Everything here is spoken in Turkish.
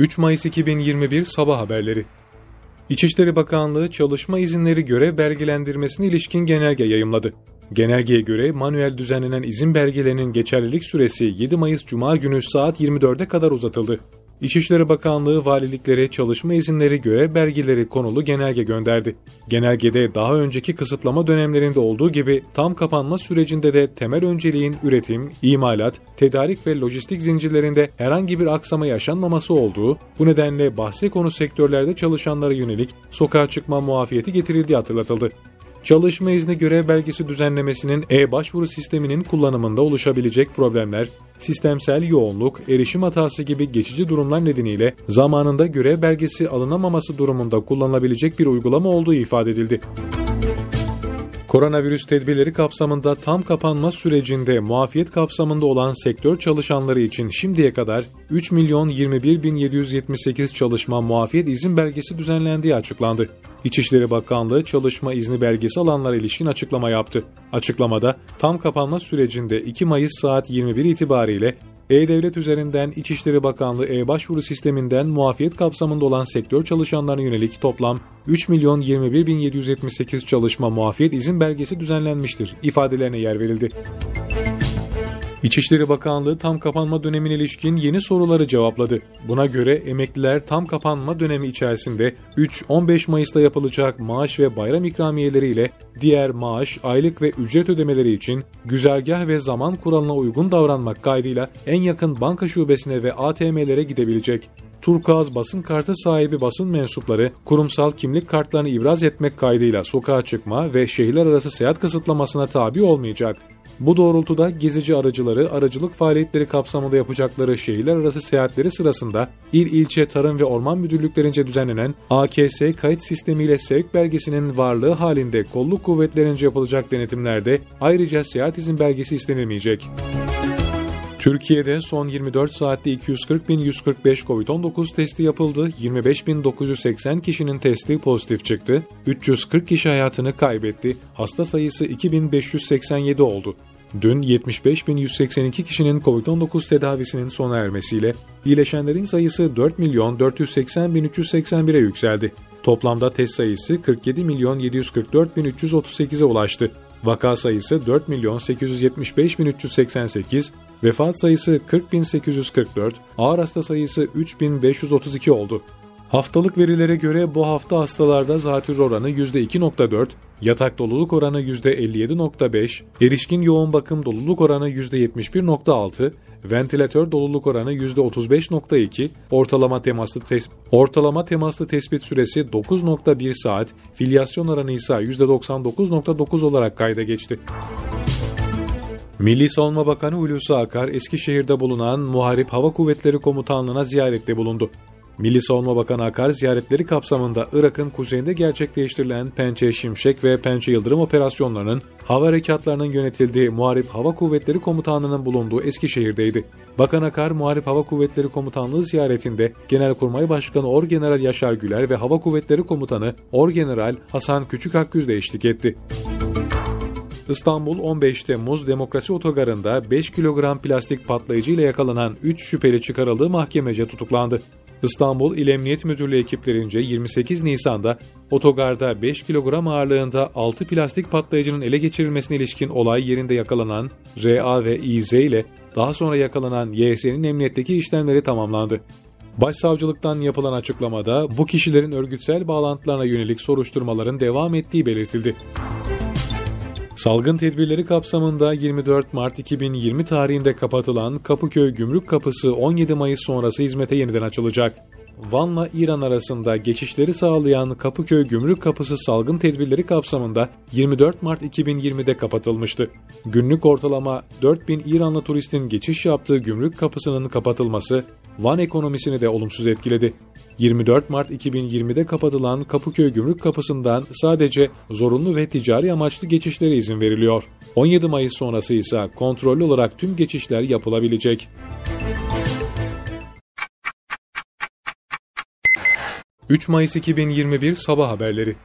3 Mayıs 2021 Sabah Haberleri İçişleri Bakanlığı çalışma izinleri görev belgelendirmesine ilişkin genelge yayımladı. Genelgeye göre manuel düzenlenen izin belgelerinin geçerlilik süresi 7 Mayıs Cuma günü saat 24'e kadar uzatıldı. İçişleri Bakanlığı valiliklere çalışma izinleri görev belgeleri konulu genelge gönderdi. Genelgede daha önceki kısıtlama dönemlerinde olduğu gibi tam kapanma sürecinde de temel önceliğin üretim, imalat, tedarik ve lojistik zincirlerinde herhangi bir aksama yaşanmaması olduğu, bu nedenle bahse konu sektörlerde çalışanlara yönelik sokağa çıkma muafiyeti getirildiği hatırlatıldı. Çalışma izni görev belgesi düzenlemesinin e-başvuru sisteminin kullanımında oluşabilecek problemler, sistemsel yoğunluk, erişim hatası gibi geçici durumlar nedeniyle zamanında görev belgesi alınamaması durumunda kullanılabilecek bir uygulama olduğu ifade edildi. Koronavirüs tedbirleri kapsamında tam kapanma sürecinde muafiyet kapsamında olan sektör çalışanları için şimdiye kadar 3 milyon 21 bin 778 çalışma muafiyet izin belgesi düzenlendiği açıklandı. İçişleri Bakanlığı çalışma izni belgesi alanlara ilişkin açıklama yaptı. Açıklamada tam kapanma sürecinde 2 Mayıs saat 21 itibariyle e-Devlet üzerinden İçişleri Bakanlığı e-Başvuru sisteminden muafiyet kapsamında olan sektör çalışanlarına yönelik toplam 3 milyon 21 bin 778 çalışma muafiyet izin belgesi düzenlenmiştir ifadelerine yer verildi. İçişleri Bakanlığı tam kapanma dönemine ilişkin yeni soruları cevapladı. Buna göre emekliler tam kapanma dönemi içerisinde 3-15 Mayıs'ta yapılacak maaş ve bayram ikramiyeleri ile diğer maaş, aylık ve ücret ödemeleri için güzergah ve zaman kuralına uygun davranmak kaydıyla en yakın banka şubesine ve ATM'lere gidebilecek. Turkuaz basın kartı sahibi basın mensupları kurumsal kimlik kartlarını ibraz etmek kaydıyla sokağa çıkma ve şehirler arası seyahat kısıtlamasına tabi olmayacak. Bu doğrultuda gezici aracıları aracılık faaliyetleri kapsamında yapacakları şehirler arası seyahatleri sırasında il ilçe tarım ve orman müdürlüklerince düzenlenen AKS kayıt sistemiyle sevk belgesinin varlığı halinde kolluk kuvvetlerince yapılacak denetimlerde ayrıca seyahat izin belgesi istenilmeyecek. Türkiye'de son 24 saatte 240.145 COVID-19 testi yapıldı. 25.980 kişinin testi pozitif çıktı. 340 kişi hayatını kaybetti. Hasta sayısı 2.587 oldu. Dün 75.182 kişinin COVID-19 tedavisinin sona ermesiyle iyileşenlerin sayısı 4 milyon 480.381'e yükseldi. Toplamda test sayısı 47 milyon 744.338'e ulaştı. Vaka sayısı 4 milyon 875.388, vefat sayısı 40.844, ağır hasta sayısı 3.532 oldu. Haftalık verilere göre bu hafta hastalarda zatür oranı %2.4, yatak doluluk oranı %57.5, erişkin yoğun bakım doluluk oranı %71.6, ventilatör doluluk oranı %35.2, ortalama temaslı tes ortalama temaslı tespit süresi 9.1 saat, filyasyon oranı ise %99.9 olarak kayda geçti. Milli Savunma Bakanı Hulusi Akar, Eskişehir'de bulunan Muharip Hava Kuvvetleri Komutanlığı'na ziyarette bulundu. Milli Savunma Bakanı Akar ziyaretleri kapsamında Irak'ın kuzeyinde gerçekleştirilen Pençe Şimşek ve Pençe Yıldırım operasyonlarının hava harekatlarının yönetildiği Muharip Hava Kuvvetleri Komutanlığı'nın bulunduğu Eskişehir'deydi. Bakan Akar, Muharip Hava Kuvvetleri Komutanlığı ziyaretinde Genelkurmay Başkanı Orgeneral Yaşar Güler ve Hava Kuvvetleri Komutanı Orgeneral Hasan Küçük Akgüz de eşlik etti. İstanbul 15 Temmuz Demokrasi Otogarı'nda 5 kilogram plastik patlayıcı ile yakalanan 3 şüpheli çıkarıldığı mahkemece tutuklandı. İstanbul İl Emniyet Müdürlüğü ekiplerince 28 Nisan'da otogarda 5 kilogram ağırlığında 6 plastik patlayıcının ele geçirilmesine ilişkin olay yerinde yakalanan RA ve İZ ile daha sonra yakalanan YS'nin emniyetteki işlemleri tamamlandı. Başsavcılıktan yapılan açıklamada bu kişilerin örgütsel bağlantılarına yönelik soruşturmaların devam ettiği belirtildi. Salgın tedbirleri kapsamında 24 Mart 2020 tarihinde kapatılan Kapıköy Gümrük Kapısı 17 Mayıs sonrası hizmete yeniden açılacak. Van'la İran arasında geçişleri sağlayan Kapıköy Gümrük Kapısı salgın tedbirleri kapsamında 24 Mart 2020'de kapatılmıştı. Günlük ortalama 4000 İranlı turistin geçiş yaptığı gümrük kapısının kapatılması Van ekonomisini de olumsuz etkiledi. 24 Mart 2020'de kapatılan Kapıköy Gümrük Kapısı'ndan sadece zorunlu ve ticari amaçlı geçişlere izin veriliyor. 17 Mayıs sonrası ise kontrollü olarak tüm geçişler yapılabilecek. 3 Mayıs 2021 Sabah Haberleri